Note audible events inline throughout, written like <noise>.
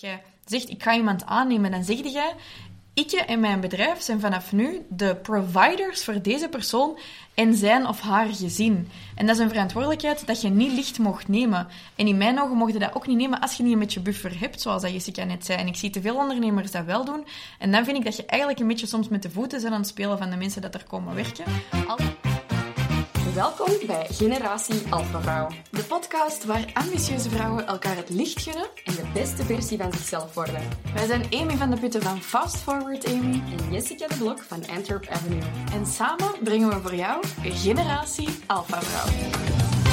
Jij zegt, ik ga iemand aannemen, dan zeg jij, ik en mijn bedrijf zijn vanaf nu de providers voor deze persoon en zijn of haar gezin. En dat is een verantwoordelijkheid dat je niet licht mocht nemen. En in mijn ogen mocht je dat ook niet nemen als je niet een beetje buffer hebt, zoals dat Jessica net zei. En ik zie te veel ondernemers dat wel doen. En dan vind ik dat je eigenlijk een beetje soms met de voeten bent aan het spelen van de mensen dat er komen werken. Al- Welkom bij Generatie Alpha Vrouw. De podcast waar ambitieuze vrouwen elkaar het licht gunnen. En de beste versie van zichzelf worden. Wij zijn Amy van de Putten van Fast Forward Amy. En Jessica de Blok van Antwerp Avenue. En samen brengen we voor jou Generatie Alpha Vrouw.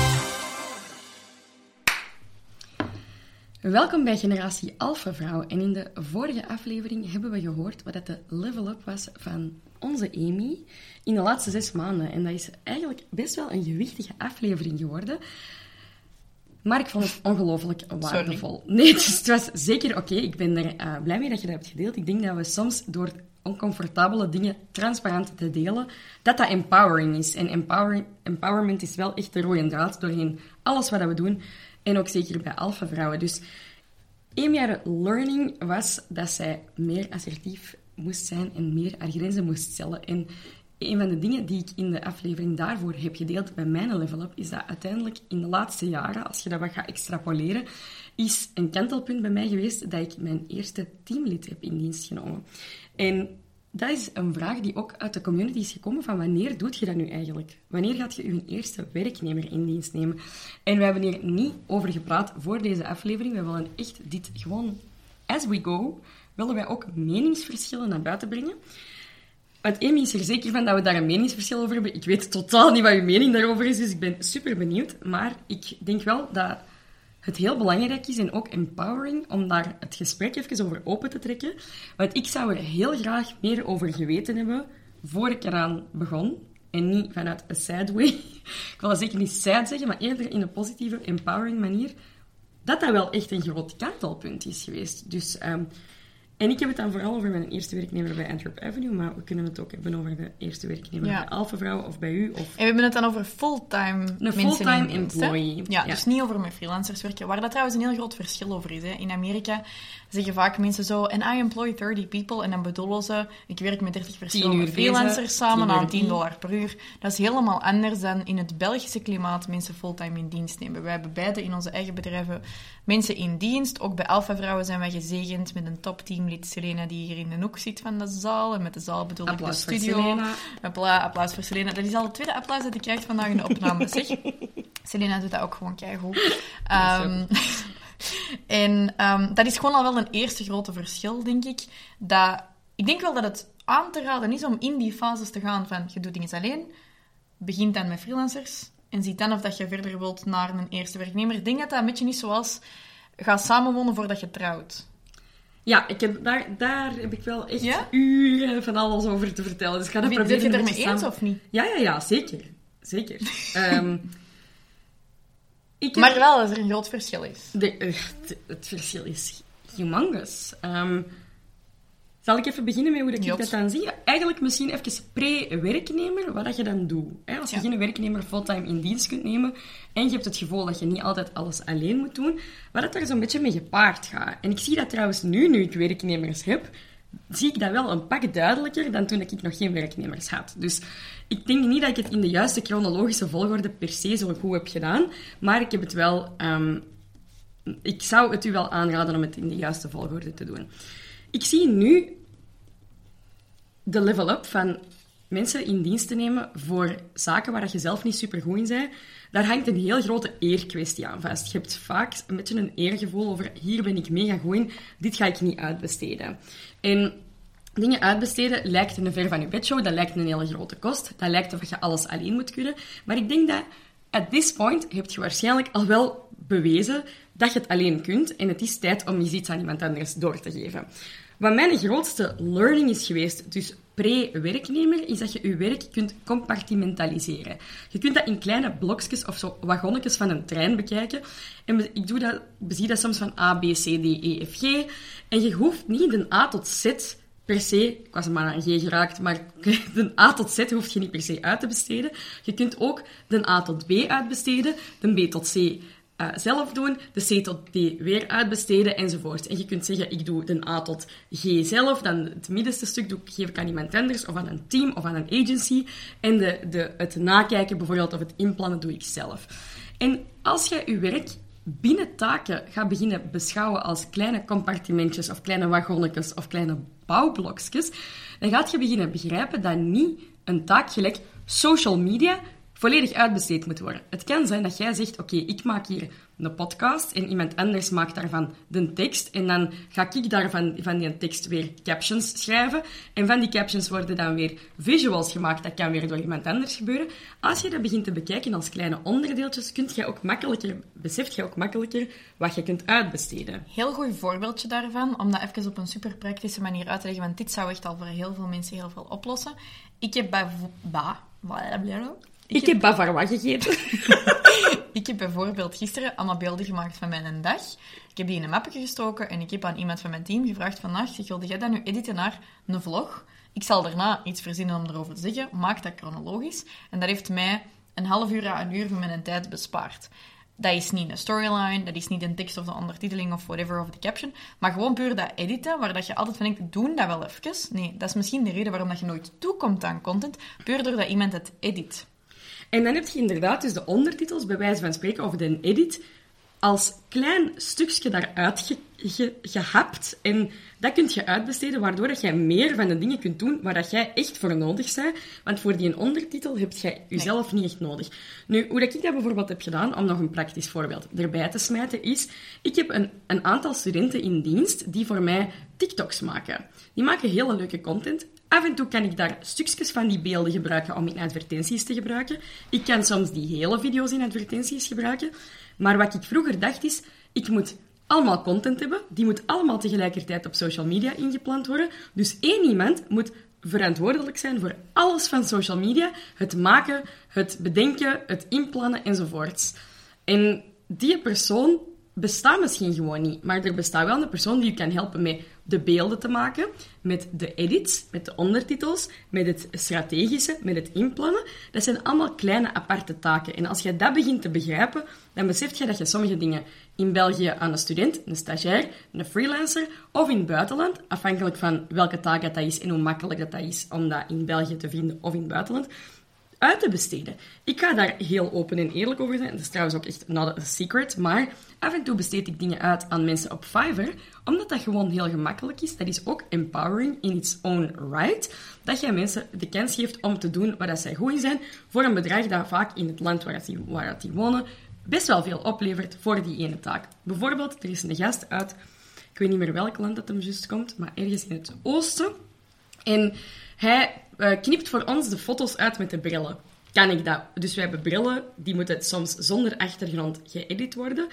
Welkom bij Generatie Alpha Vrouw. En in de vorige aflevering hebben we gehoord wat de level up was van onze Amy in de laatste zes maanden. En dat is eigenlijk best wel een gewichtige aflevering geworden. Maar ik vond het ongelooflijk waardevol. Nee, <laughs> dus het was zeker oké. Ik ben er eh, blij mee dat je dat hebt gedeeld. Ik denk dat we soms door oncomfortabele dingen transparant te delen, dat dat empowering is. En empower, empowerment is wel echt de rode draad doorheen alles wat we doen. En ook zeker bij alpha vrouwen. Dus een jaar learning was dat zij meer assertief moest zijn en meer haar grenzen moest stellen. En een van de dingen die ik in de aflevering daarvoor heb gedeeld bij mijn level up, is dat uiteindelijk in de laatste jaren, als je dat wat gaat extrapoleren, is een kantelpunt bij mij geweest dat ik mijn eerste teamlid heb in dienst genomen. En dat is een vraag die ook uit de community is gekomen van wanneer doet je dat nu eigenlijk? Wanneer gaat je je eerste werknemer in dienst nemen? En we hebben hier niet over gepraat voor deze aflevering. We willen echt dit gewoon as we go, willen wij ook meningsverschillen naar buiten brengen. Want Amy is er zeker van dat we daar een meningsverschil over hebben. Ik weet totaal niet wat uw mening daarover is, dus ik ben super benieuwd. Maar ik denk wel dat het heel belangrijk is en ook empowering om daar het gesprek even over open te trekken. Want ik zou er heel graag meer over geweten hebben voor ik eraan begon. En niet vanuit een sad way. <laughs> Ik wil dat zeker niet sad zeggen, maar eerder in een positieve, empowering manier. Dat dat wel echt een groot kantelpunt is geweest. Dus... Um, en ik heb het dan vooral over mijn eerste werknemer bij Antwerp Avenue, maar we kunnen het ook hebben over de eerste werknemer ja. bij Alpha Vrouw of bij u. Of... En we hebben het dan over fulltime Een fulltime employee. Ja, ja, dus niet over met freelancers werken. Waar dat trouwens een heel groot verschil over is. Hè. In Amerika zeggen vaak mensen zo, and I employ 30 people. En dan bedoelen ze, ik werk met 30 verschillende freelancers deze, samen aan 10 dollar per uur. Dat is helemaal anders dan in het Belgische klimaat mensen fulltime in dienst nemen. Wij hebben beide in onze eigen bedrijven mensen in dienst. Ook bij Alpha Vrouwen zijn wij gezegend met een top teamlid, Selena, die hier in de hoek zit van de zaal. En met de zaal bedoel ik de studio. Appla applaus voor Selena. Dat is al het tweede applaus dat ik krijg vandaag in de opname. Zeg, <laughs> Selena doet dat ook gewoon keigoed. Um, <laughs> en um, dat is gewoon al wel een eerste grote verschil, denk ik. Dat, ik denk wel dat het aan te raden is om in die fases te gaan van je doet dingen alleen, begint dan met freelancers en ziet dan of dat je verder wilt naar een eerste werknemer. Ik denk dat dat een beetje niet zoals ga samenwonen voordat je trouwt. Ja, ik heb, daar, daar heb ik wel echt ja? uren van alles over te vertellen. Dus ik ga dat proberen. Ben je het ermee eens of niet? Ja, ja, ja, zeker. Zeker. um, <laughs> ik maar wel dat er een groot verschil is. De, uh, het verschil is humongous. Um, zal ik even beginnen met hoe ik dat dan zie? Eigenlijk misschien even pre-werknemer, wat dat je dan doet. Als je ja. geen werknemer fulltime in dienst kunt nemen en je hebt het gevoel dat je niet altijd alles alleen moet doen, wat dat er zo'n beetje mee gepaard gaat. En ik zie dat trouwens nu, nu ik werknemers heb, zie ik dat wel een pak duidelijker dan toen ik nog geen werknemers had. Dus ik denk niet dat ik het in de juiste chronologische volgorde per se zo goed heb gedaan, maar ik heb het wel... Um, ik zou het u wel aanraden om het in de juiste volgorde te doen. Ik zie nu de level up van mensen in dienst te nemen voor zaken waar je zelf niet super goed in bent. Daar hangt een heel grote eerkwestie aan vast. Je hebt vaak een beetje een eergevoel over hier ben ik mega goed in, dit ga ik niet uitbesteden. En dingen uitbesteden lijkt een ver van je bedshow, dat lijkt een hele grote kost, dat lijkt of je alles alleen moet kunnen. Maar ik denk dat at this point heb je waarschijnlijk al wel bewezen dat je het alleen kunt en het is tijd om je iets aan iemand anders door te geven. Wat mijn grootste learning is geweest, dus pre-werknemer, is dat je je werk kunt compartimentaliseren. Je kunt dat in kleine blokjes of zo wagonnetjes van een trein bekijken. En ik doe dat, bezie dat soms van A, B, C, D, E, F, G. En je hoeft niet de A tot Z per se, ik was maar aan G geraakt, maar <laughs> de A tot Z hoef je niet per se uit te besteden. Je kunt ook de A tot B uitbesteden, de B tot C eh, zelf doen, de C tot D weer uitbesteden enzovoort. En je kunt zeggen, ik doe de A tot G zelf, dan het middenste stuk doe, geef ik aan iemand anders, of aan een team, of aan een agency. En de, de, het nakijken bijvoorbeeld, of het inplannen, doe ik zelf. En als jij je werk binnen taken gaat beginnen beschouwen als kleine compartimentjes of kleine wagonnetjes of kleine bouwblokjes, dan gaat je beginnen begrijpen dat niet een taak gelijk social media volledig uitbesteed moet worden. Het kan zijn dat jij zegt, oké, ik maak hier een podcast en iemand anders maakt daarvan de tekst en dan ga ik daarvan van die tekst weer captions schrijven en van die captions worden dan weer visuals gemaakt. Dat kan weer door iemand anders gebeuren. Als je dat begint te bekijken als kleine onderdeeltjes, kunt je ook makkelijker, beseft je ook makkelijker wat je kunt uitbesteden. Heel goed voorbeeldje daarvan, om dat even op een super praktische manier uit te leggen, want dit zou echt al voor heel veel mensen heel veel oplossen. Ik heb bij... Ba, ik, ik heb bavarwa gegeten. <laughs> ik heb bijvoorbeeld gisteren allemaal beelden gemaakt van mijn dag. Ik heb die in een mapje gestoken en ik heb aan iemand van mijn team gevraagd vannacht, ik wilde jij dat nu editen naar een vlog? Ik zal daarna iets verzinnen om erover te zeggen. Maak dat chronologisch. En dat heeft mij een half uur à een uur van mijn tijd bespaard. Dat is niet een storyline, dat is niet een tekst of de ondertiteling of whatever of de caption, maar gewoon puur dat editen, waar dat je altijd van denkt, doen dat wel even. Nee, dat is misschien de reden waarom dat je nooit toekomt aan content, puur doordat iemand het edit. En dan heb je inderdaad dus de ondertitels, bij wijze van spreken, of de edit, als klein stukje daaruit ge, gehapt. En dat kun je uitbesteden, waardoor dat jij meer van de dingen kunt doen waar dat jij echt voor nodig bent. Want voor die ondertitel heb jij jezelf niet echt nodig. Nu, hoe dat ik dat bijvoorbeeld heb gedaan, om nog een praktisch voorbeeld erbij te smijten, is... Ik heb een, een aantal studenten in dienst die voor mij TikToks maken. Die maken hele leuke content. Af en toe kan ik daar stukjes van die beelden gebruiken om in advertenties te gebruiken. Ik kan soms die hele video's in advertenties gebruiken. Maar wat ik vroeger dacht is, ik moet allemaal content hebben. Die moet allemaal tegelijkertijd op social media ingepland worden. Dus één iemand moet verantwoordelijk zijn voor alles van social media. Het maken, het bedenken, het inplannen enzovoorts. En die persoon bestaat misschien gewoon niet. Maar er bestaat wel een persoon die je kan helpen met de beelden te maken, met de edits, met de ondertitels, met het strategische, met het inplannen. Dat zijn allemaal kleine aparte taken. En als je dat begint te begrijpen, dan besef je dat je sommige dingen in België aan een student, een stagiair, een freelancer of in het buitenland, afhankelijk van welke taak dat is en hoe makkelijk dat is om dat in België te vinden of in het buitenland, uit te besteden. Ik ga daar heel open en eerlijk over zijn. Dat is trouwens ook echt not a secret. Maar af en toe besteed ik dingen uit aan mensen op Fiverr, omdat dat gewoon heel gemakkelijk is. Dat is ook empowering in its own right. Dat je mensen de kans geeft om te doen waar zij goed in zijn, voor een bedrag dat vaak in het land waar die, waar die wonen best wel veel oplevert voor die ene taak. Bijvoorbeeld, er is een gast uit, ik weet niet meer welk land dat hem juist komt, maar ergens in het oosten. En hij uh, knipt voor ons de foto's uit met de brillen. Kan ik dat? Dus we hebben brillen, die moeten soms zonder achtergrond geëdit worden.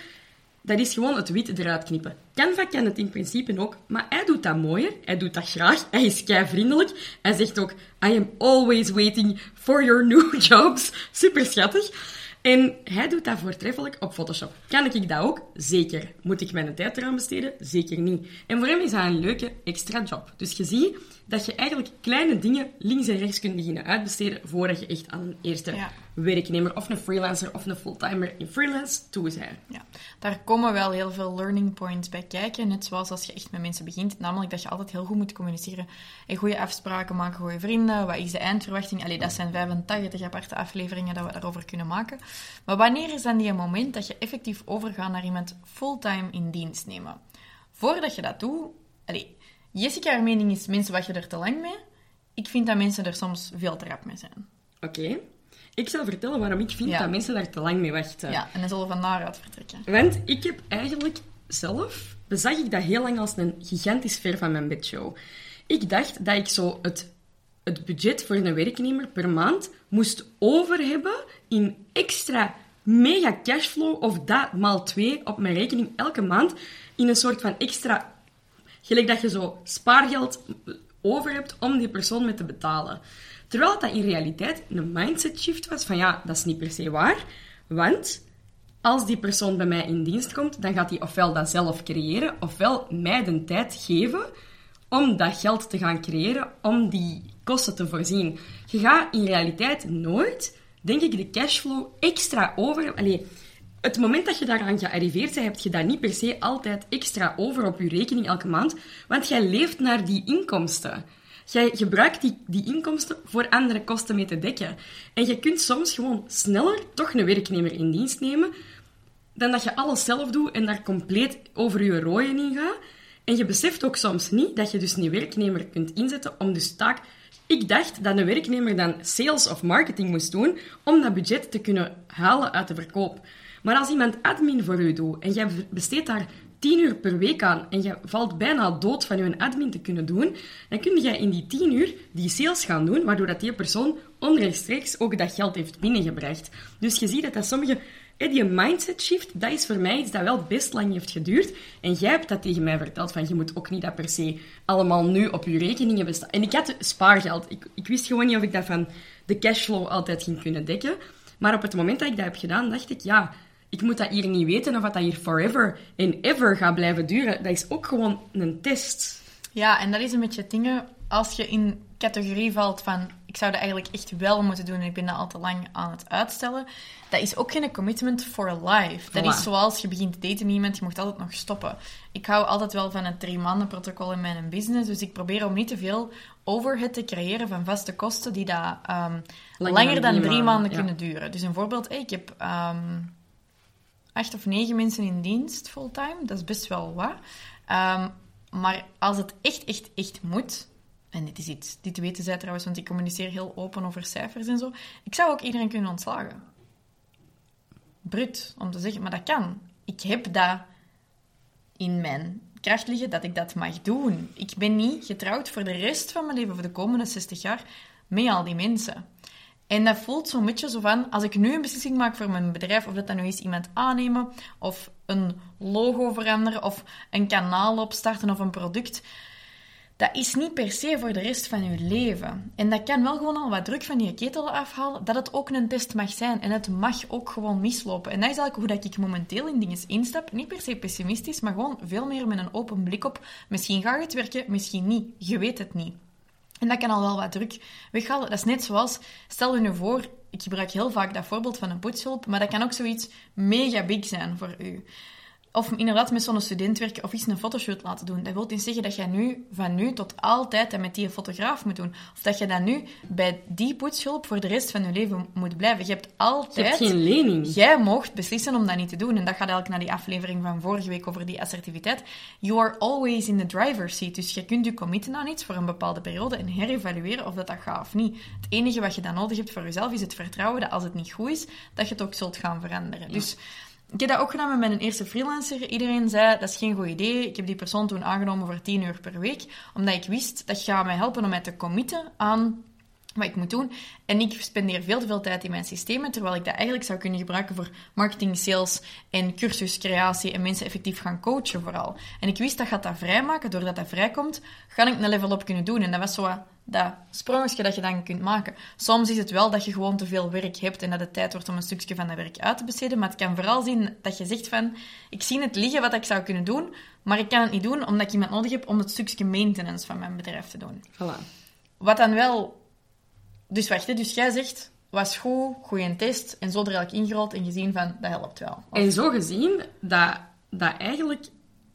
Dat is gewoon het wit eruit knippen. Canva kan het in principe ook, maar hij doet dat mooier. Hij doet dat graag. Hij is kei vriendelijk. Hij zegt ook: I am always waiting for your new <laughs> jobs. Super schattig. En hij doet dat voortreffelijk op Photoshop. Kan ik dat ook? Zeker. Moet ik mijn tijd eraan besteden? Zeker niet. En voor hem is dat een leuke extra job. Dus je ziet dat je eigenlijk kleine dingen links en rechts kunt beginnen uitbesteden voordat je echt aan een eerste werknemer of een freelancer of een fulltimer in freelance toe zijn. Ja, daar komen wel heel veel learning points bij kijken. Net zoals als je echt met mensen begint. Namelijk dat je altijd heel goed moet communiceren. En goede afspraken maken, goede vrienden. Wat is de eindverwachting? Allee, dat zijn 85 aparte afleveringen dat we daarover kunnen maken. Maar wanneer is dan die moment dat je effectief overgaat naar iemand fulltime in dienst nemen? Voordat je dat doet... Allee, Jessica, haar mening is, mensen wachten er te lang mee. Ik vind dat mensen er soms veel te rap mee zijn. Oké. Ik zal vertellen waarom ik vind dat mensen daar te lang mee wachten. Ja, en dan zullen we van daaruit vertrekken. Want ik heb eigenlijk zelf, bezag ik dat heel lang als een gigantisch ver van mijn bedshow. Ik dacht dat ik zo het, het budget voor een werknemer per maand moest over hebben in extra mega cashflow of dat maal twee op mijn rekening elke maand in een soort van extra Gelijk dat je zo spaargeld over hebt om die persoon mee te betalen. Terwijl dat in realiteit een mindset shift was van ja, dat is niet per se waar. Want als die persoon bij mij in dienst komt, dan gaat hij ofwel dat zelf creëren, ofwel mij de tijd geven om dat geld te gaan creëren, om die kosten te voorzien. Je gaat in realiteit nooit, denk ik, de cashflow extra over... Allee, het moment dat je daaraan gearriveerd bent, heb je dat niet per se altijd extra over op je rekening elke maand, want jij leeft naar die inkomsten. Jij gebruikt die, die inkomsten voor andere kosten mee te dekken. En je kunt soms gewoon sneller toch een werknemer in dienst nemen dan dat je alles zelf doet en daar compleet over je rooien in gaat. En je beseft ook soms niet dat je dus een werknemer kunt inzetten om dus taak... Ik dacht dat een werknemer dan sales of marketing moest doen om dat budget te kunnen halen uit de verkoop. Maar als iemand admin voor u doet en jij besteedt daar 10 uur per week aan en je valt bijna dood van je admin te kunnen doen, dan kun je in die 10 uur die sales gaan doen, waardoor dat die persoon onrechtstreeks ook dat geld heeft binnengebracht. Dus je ziet dat dat sommige... Die mindset shift, dat is voor mij iets dat wel best lang heeft geduurd. En jij hebt dat tegen mij verteld, van je moet ook niet dat per se allemaal nu op je rekeningen bestaan. En ik had spaargeld. Ik, ik wist gewoon niet of ik dat van de cashflow altijd ging kunnen dekken. Maar op het moment dat ik dat heb gedaan, dacht ik, ja, ik moet dat hier niet weten of dat hier forever en ever gaat blijven duren. Dat is ook gewoon een test. Ja, en dat is een beetje dingen als je in categorie valt van ik zou dat eigenlijk echt wel moeten doen en ik ben dat al te lang aan het uitstellen. Dat is ook geen commitment for life. Dat is zoals je begint te daten met iemand, je moet altijd nog stoppen. Ik hou altijd wel van het drie maanden protocol in mijn business, dus ik probeer om niet te veel overhead te creëren van vaste kosten die dat, um, langer, dan drie, maanden, kunnen duren. Dus een voorbeeld, ik heb um, acht of negen mensen in dienst fulltime. Dat is best wel wat. Ehm, maar als het echt, echt, echt moet, en dit is iets, dit weten zij trouwens, want ik communiceer heel open over cijfers en zo. Ik zou ook iedereen kunnen ontslagen. Brut, om te zeggen, maar dat kan. Ik heb dat in mijn kracht liggen dat ik dat mag doen. Ik ben niet getrouwd voor de rest van mijn leven, voor de komende 60 jaar, met al die mensen. En dat voelt zo'n beetje zo van, als ik nu een beslissing maak voor mijn bedrijf, of dat dan nu is iemand aannemen, of een logo veranderen, of een kanaal opstarten, of een product, dat is niet per se voor de rest van je leven. En dat kan wel gewoon al wat druk van je ketel afhalen, dat het ook een test mag zijn. En het mag ook gewoon mislopen. En dat is eigenlijk hoe dat ik momenteel in dingen instap. Niet per se pessimistisch, maar gewoon veel meer met een open blik op. Misschien gaat het werken, misschien niet. Je weet het niet. En dat kan al wel wat druk weghalen. Dat is net zoals, stel je nu voor, ik gebruik heel vaak dat voorbeeld van een poetshulp, maar dat kan ook zoiets mega big zijn voor u. Of inderdaad met zo'n student werken of iets een fotoshoot laten doen. Dat wil niet zeggen dat jij nu, van nu tot altijd dat met die fotograaf moet doen. Of dat je dan nu bij die poetshulp voor de rest van je leven moet blijven. Je hebt altijd... Je hebt geen lening. Jij mocht beslissen om dat niet te doen. En dat gaat eigenlijk naar die aflevering van vorige week over die assertiviteit. You are always in the driver's seat. Dus je kunt je committen aan iets voor een bepaalde periode en herevalueren of dat, dat gaat of niet. Het enige wat je dan nodig hebt voor jezelf is het vertrouwen dat als het niet goed is, dat je het ook zult gaan veranderen. Dus ik heb dat ook gedaan met mijn eerste freelancer. Iedereen zei, dat is geen goed idee. Ik heb die persoon toen aangenomen voor 10 uur per week, omdat ik wist, dat gaat mij helpen om mij te committen aan wat ik moet doen. En ik spendeer veel te veel tijd in mijn systemen, terwijl ik dat eigenlijk zou kunnen gebruiken voor marketing, sales en cursuscreatie en mensen effectief gaan coachen vooral. En ik wist dat gaat dat vrijmaken. Doordat dat vrijkomt, ga ik een level op kunnen doen. En dat was zo dat sprongetje dat je dan kunt maken. Soms is het wel dat je gewoon te veel werk hebt en dat het tijd wordt om een stukje van dat werk uit te besteden. Maar het kan vooral zien dat je zegt van, ik zie het liggen wat ik zou kunnen doen, maar ik kan het niet doen omdat ik iemand nodig heb om het stukje maintenance van mijn bedrijf te doen. Voilà. Wat dan wel... Dus wacht, hè. dus jij zegt, was goed, goede test, en zo er eigenlijk ingerold en gezien van, dat helpt wel. En zo gezien, dat, dat eigenlijk...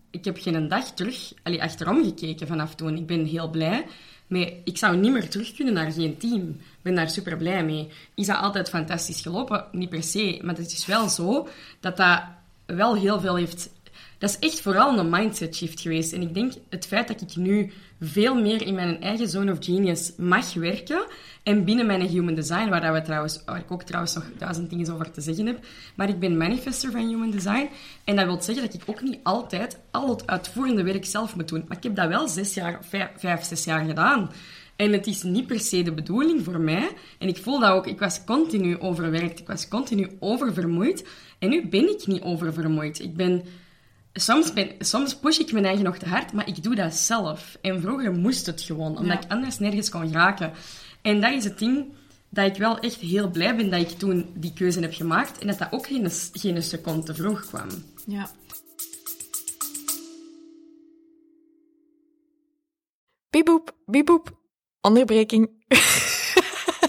Ik heb geen dag terug allee, achterom gekeken vanaf toen. Ik ben heel blij maar ik zou niet meer terug kunnen naar geen team. Ik ben daar super blij mee. Is dat altijd fantastisch gelopen? Niet per se. Maar het is wel zo dat dat wel heel veel heeft dat is echt vooral een mindset shift geweest. En ik denk het feit dat ik nu veel meer in mijn eigen zone of genius mag werken en binnen mijn human design, waar, we trouwens, waar ik ook trouwens nog duizend dingen over te zeggen heb, maar ik ben manifester van human design en dat wil zeggen dat ik ook niet altijd al het uitvoerende werk zelf moet doen. Maar ik heb dat wel zes jaar, vijf, vijf zes jaar gedaan. En het is niet per se de bedoeling voor mij. En ik voel dat ook. Ik was continu overwerkt. Ik was continu oververmoeid. En nu ben ik niet oververmoeid. Ik ben soms, ben, soms push ik mijn eigen nog te hard, maar ik doe dat zelf. En vroeger moest het gewoon, omdat ik anders nergens kon raken. En dat is het ding dat ik wel echt heel blij ben dat ik toen die keuze heb gemaakt en dat dat ook geen, geen seconde te vroeg kwam. Ja. Bieboep, bieboep. Onderbreking. <laughs>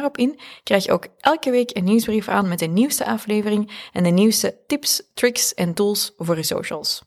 daarop in, krijg je ook elke week een nieuwsbrief aan met de nieuwste aflevering en de nieuwste tips, tricks en tools voor je socials.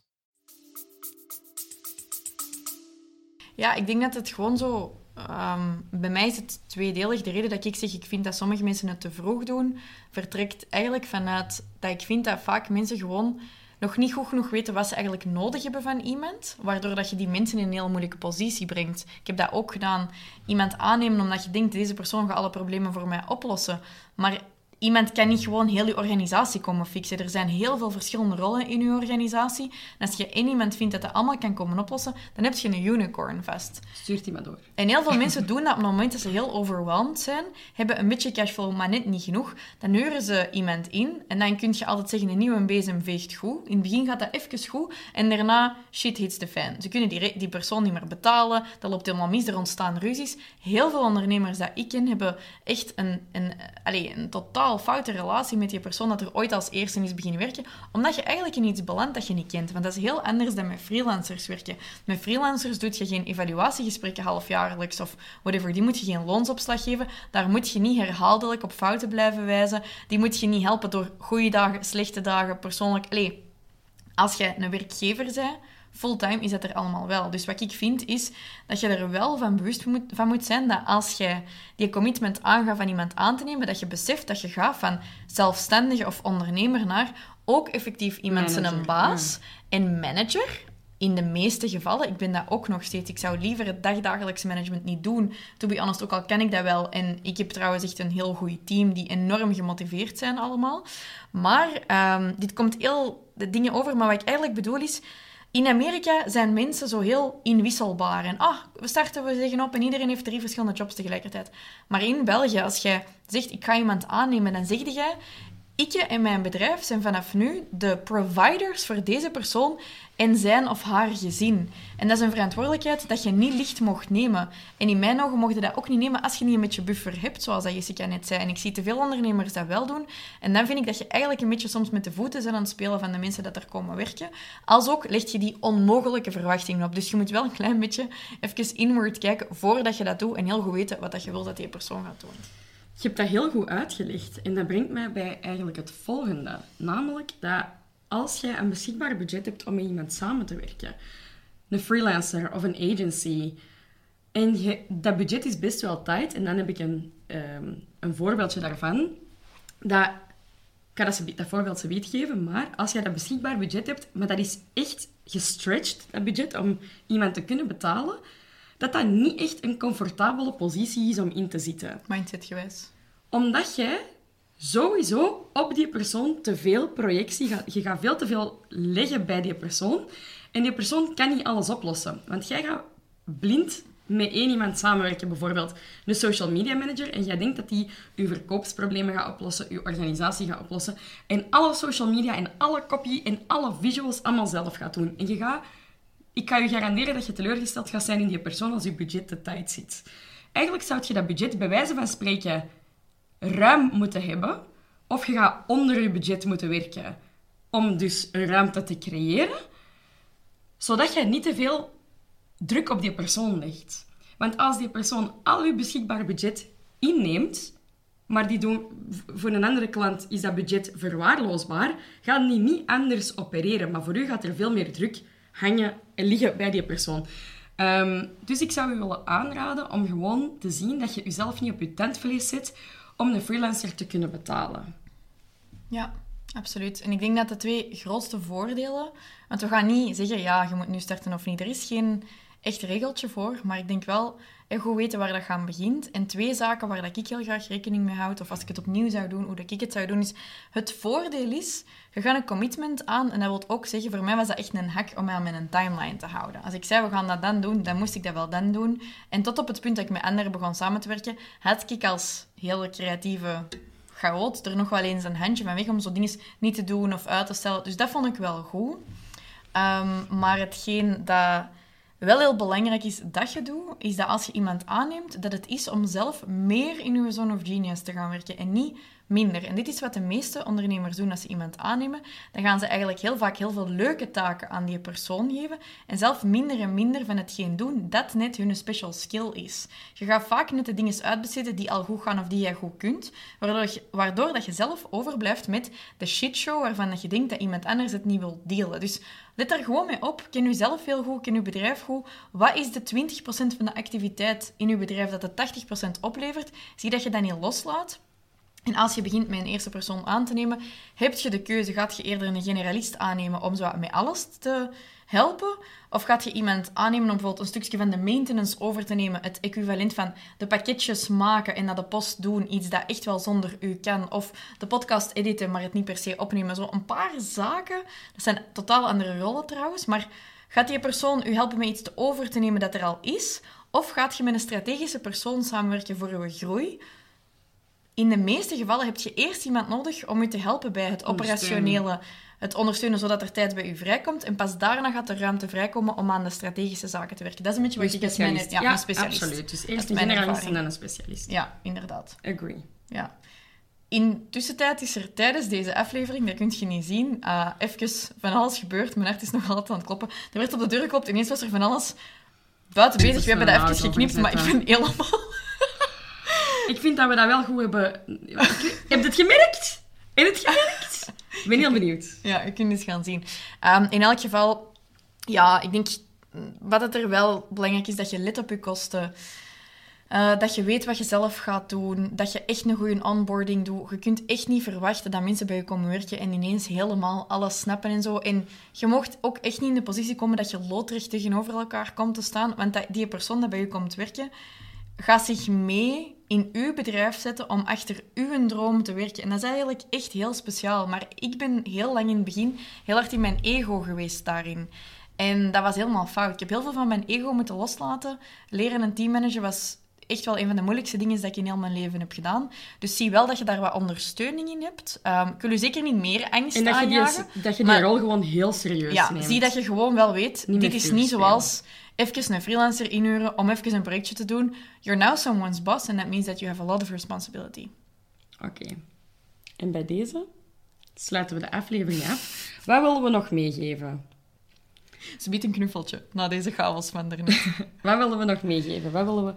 Ja, ik denk dat het gewoon zo. Ehm, bij mij is het tweedelig. De reden dat ik zeg, ik vind dat sommige mensen het te vroeg doen, vertrekt eigenlijk vanuit dat ik vind dat vaak mensen gewoon nog niet goed genoeg weten wat ze eigenlijk nodig hebben van iemand, waardoor dat je die mensen in een heel moeilijke positie brengt. Ik heb dat ook gedaan. Iemand aannemen omdat je denkt, deze persoon gaat alle problemen voor mij oplossen. Maar iemand kan niet gewoon heel je organisatie komen fixen. Er zijn heel veel verschillende rollen in je organisatie. En als je één iemand vindt dat dat allemaal kan komen oplossen, dan heb je een unicorn vast. Stuurt die maar door. En heel veel <laughs> mensen doen dat op het moment dat ze heel overwhelmed zijn, hebben een beetje cashflow, maar net niet genoeg. Dan huren ze iemand in en dan kun je altijd zeggen, een nieuwe bezem veegt goed. In het begin gaat dat even goed en daarna shit hits the fan. Ze kunnen die, die persoon niet meer betalen, dat loopt helemaal mis, er ontstaan ruzies. Heel veel ondernemers dat ik ken, hebben echt een, een, allez, een totaal foute relatie met die persoon dat er ooit als eerste is beginnen werken, omdat je eigenlijk in iets belandt dat je niet kent. Want dat is heel anders dan met freelancers werken. Met freelancers doe je geen evaluatiegesprekken halfjaarlijks of whatever. Die moet je geen loonsopslag geven. Daar moet je niet herhaaldelijk op fouten blijven wijzen. Die moet je niet helpen door goede dagen, slechte dagen, persoonlijk... Allee, als je een werkgever bent fulltime is dat er allemaal wel. Dus wat ik vind is dat je er wel van bewust moet, van moet zijn dat als je die commitment aangaat van iemand aan te nemen, dat je beseft dat je gaat van zelfstandige of ondernemer naar ook effectief iemand zijn een baas en manager. In de meeste gevallen, ik ben dat ook nog steeds. Ik zou liever het dagdagelijkse management niet doen. To be honest, ook al ken ik dat wel. En ik heb trouwens echt een heel goed team die enorm gemotiveerd zijn allemaal. Maar um, dit komt heel de dingen over. Maar wat ik eigenlijk bedoel is, in Amerika zijn mensen zo heel inwisselbaar. En ah, we starten, we zeggen op en iedereen heeft drie verschillende jobs tegelijkertijd. Maar in België, als jij zegt, ik ga iemand aannemen, dan zeg jij, ik en mijn bedrijf zijn vanaf nu de providers voor deze persoon en zijn of haar gezin. En dat is een verantwoordelijkheid dat je niet licht mocht nemen. En in mijn ogen mocht je dat ook niet nemen als je niet een beetje buffer hebt, zoals dat Jessica net zei. En ik zie te veel ondernemers dat wel doen. En dan vind ik dat je eigenlijk een beetje soms met de voeten bent aan het spelen van de mensen dat er komen werken. Als ook leg je die onmogelijke verwachtingen op. Dus je moet wel een klein beetje even inward kijken voordat je dat doet en heel goed weten wat dat je wil dat die persoon gaat doen. Je hebt dat heel goed uitgelegd. En dat brengt mij bij eigenlijk het volgende. Namelijk dat als jij een beschikbaar budget hebt om met iemand samen te werken, een freelancer of een agency, en je, dat budget is best wel tight, en dan heb ik een, um, een voorbeeldje daarvan, dat, ik kan dat, dat voorbeeld ze geven, maar als jij dat beschikbaar budget hebt, maar dat is echt gestretched, dat budget, om iemand te kunnen betalen, dat dat niet echt een comfortabele positie is om in te zitten. Mindset-gewijs. Omdat jij sowieso op die persoon te veel projectie. Je gaat veel te veel leggen bij die persoon. En die persoon kan niet alles oplossen. Want jij gaat blind met één iemand samenwerken, bijvoorbeeld een social media manager, en jij denkt dat die je verkoopsproblemen gaat oplossen, je organisatie gaat oplossen, en alle social media en alle copy en alle visuals allemaal zelf gaat doen. En je gaat ik kan je garanderen dat je teleurgesteld gaat zijn in die persoon als je budget te tight zit. Eigenlijk zou je dat budget bij wijze van spreken ruim moeten hebben, of je gaat onder je budget moeten werken om dus een ruimte te creëren, zodat je niet te veel druk op die persoon legt. Want als die persoon al je beschikbaar budget inneemt, maar die doen, voor een andere klant is dat budget verwaarloosbaar, gaan die niet anders opereren. Maar voor u gaat er veel meer druk hangen en liggen bij die persoon. Ehm, dus ik zou u willen aanraden om gewoon te zien dat je jezelf niet op je tentvlees zet om een freelancer te kunnen betalen. Ja, Absoluut. En ik denk dat de twee grootste voordelen... Want we gaan niet zeggen, ja, je moet nu starten of niet. Er is geen echt regeltje voor. Maar ik denk wel goed weten waar dat gaan begint. En twee zaken waar dat ik heel graag rekening mee houd, of als ik het opnieuw zou doen, hoe dat ik het zou doen, is het voordeel is, je gaat een commitment aan. En dat wil ook zeggen, voor mij was dat echt een hack om mij aan mijn timeline te houden. Als ik zei, we gaan dat dan doen, dan moest ik dat wel dan doen. En tot op het punt dat ik met anderen begon samen te werken, had ik als hele creatieve chaot er nog wel eens een handje van weg om zo dingen niet te doen of uit te stellen. Dus dat vond ik wel goed. Um, maar hetgeen dat wel heel belangrijk is dat je doet, is dat als je iemand aanneemt, dat het is om zelf meer in je zone of genius te gaan werken en niet minder. En dit is wat de meeste ondernemers doen als ze iemand aannemen. Dan gaan ze eigenlijk heel vaak heel veel leuke taken aan die persoon geven en zelf minder en minder van hetgeen doen dat net hun special skill is. Je gaat vaak net de dingen uitbesteden die al goed gaan of die jij goed kunt, waardoor, je, waardoor dat je zelf overblijft met de shitshow waarvan dat je denkt dat iemand anders het niet wil delen. Dus let daar gewoon mee op. Ken je zelf heel goed, ken je bedrijf goed. Wat is de 20% van de activiteit in je bedrijf dat de 80% oplevert? Zie dat je dat niet loslaat. En als je begint met een eerste persoon aan te nemen, heb je de keuze, gaat je eerder een generalist aannemen om zo met alles te helpen? Of gaat je iemand aannemen om bijvoorbeeld een stukje van de maintenance over te nemen, het equivalent van de pakketjes maken en naar de post doen, iets dat echt wel zonder u kan, of de podcast editen, maar het niet per se opnemen. Zo een paar zaken, dat zijn totaal andere rollen trouwens, maar gaat die persoon u helpen met iets te over te nemen dat er al is? Of gaat je met een strategische persoon samenwerken voor uw groei? In de meeste gevallen heb je eerst iemand nodig om je te helpen bij het operationele, het ondersteunen zodat er tijd bij u vrijkomt. En pas daarna gaat er ruimte vrijkomen om aan de strategische zaken te werken. Dat is een beetje wat ik als mijn, ja, ja, een specialist. absoluut. Dus eerst een generalist en dan een specialist. Ja, inderdaad. Agree. Ja. In tussentijd is er tijdens deze aflevering, dat kun je niet zien, uh, even van alles gebeurd. Mijn hart is nog altijd aan het kloppen. Er werd op de deur geklopt, ineens was er van alles buiten bezig. We hebben dat even geknipt, maar ik ben helemaal ik vind dat we dat wel goed hebben... Heb je het gemerkt? Heb je het gemerkt? Ik ben heel benieuwd. Ja, je kunt het gaan zien. Um, in elk geval, ja, ik denk... Wat het er wel belangrijk is, dat je let op je kosten. Uh, dat je weet wat je zelf gaat doen. Dat je echt een goede onboarding doet. Je kunt echt niet verwachten dat mensen bij je komen werken en ineens helemaal alles snappen en zo. En je mocht ook echt niet in de positie komen dat je loodrecht tegenover elkaar komt te staan. Want die persoon die bij je komt werken, gaat zich mee in uw bedrijf zetten om achter uw droom te werken. En dat is eigenlijk echt heel speciaal. Maar ik ben heel lang in het begin heel hard in mijn ego geweest daarin. En dat was helemaal fout. Ik heb heel veel van mijn ego moeten loslaten. Leren een teammanager was echt wel een van de moeilijkste dingen dat ik in heel mijn leven heb gedaan. Dus zie wel dat je daar wat ondersteuning in hebt. Um, ik wil je zeker niet meer angst en dat aanjagen. Je die, dat je die rol gewoon heel serieus ja, neemt. zie dat je gewoon wel weet, dit is niet zoals even een freelancer inhuren om even een projectje te doen. You're now someone's boss and that means that you have a lot of responsibility. Oké. En bij deze sluiten we de aflevering af. Wat willen we nog meegeven? Ze biedt een knuffeltje na deze chaos van daarnet. <laughs> Wat willen we nog meegeven? Wat willen we...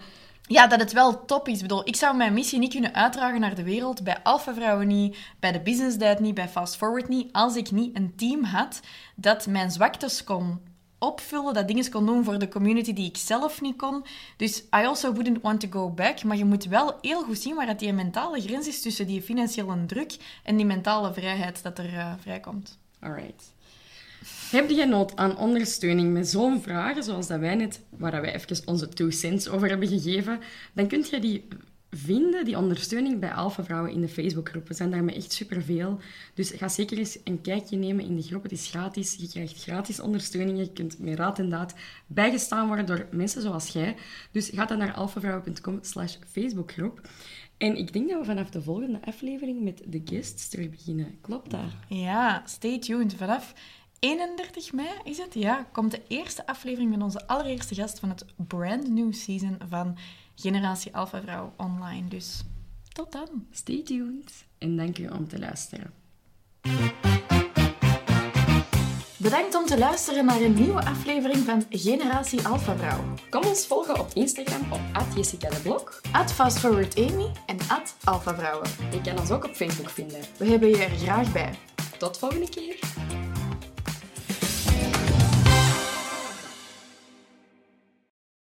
Ja, dat het wel top is. Ik bedoel, ik zou mijn missie niet kunnen uitdragen naar de wereld, bij Alpha Vrouwen niet, bij de Business Diet niet, bij Fast Forward niet, als ik niet een team had dat mijn zwaktes kon opvullen, dat dingen kon doen voor de community die ik zelf niet kon. Dus I also wouldn't want to go back. Maar je moet wel heel goed zien waar dat die mentale grens is tussen die financiële druk en die mentale vrijheid dat er uh, vrijkomt. Alright. Heb je nood aan ondersteuning met zo'n vragen, zoals dat wij net, waar wij even onze two cents over hebben gegeven, dan kun je die vinden, die ondersteuning bij Alpha Vrouwen in de Facebookgroep. We zijn daarmee echt superveel. Dus ga zeker eens een kijkje nemen in de groep. Het is gratis. Je krijgt gratis ondersteuning. Je kunt met raad en daad bijgestaan worden door mensen zoals jij. Dus ga dan naar alphavrouwen.com slash Facebookgroep. En ik denk dat we vanaf de volgende aflevering met de guests terug beginnen. Klopt dat? Ja, stay tuned. Vanaf 31 mei is het, ja, komt de eerste aflevering met onze allereerste gast van het brand new season van Generatie Alpha Vrouw online. Dus tot dan. Stay tuned en dank u om te luisteren. Bedankt om te luisteren naar een nieuwe aflevering van Generatie Alpha Vrouw. Kom ons volgen op Instagram op Jessica de Blok, FastForwardAmy en Alpha Vrouwen. Je kan ons ook op Facebook vinden. We hebben je er graag bij. Tot volgende keer.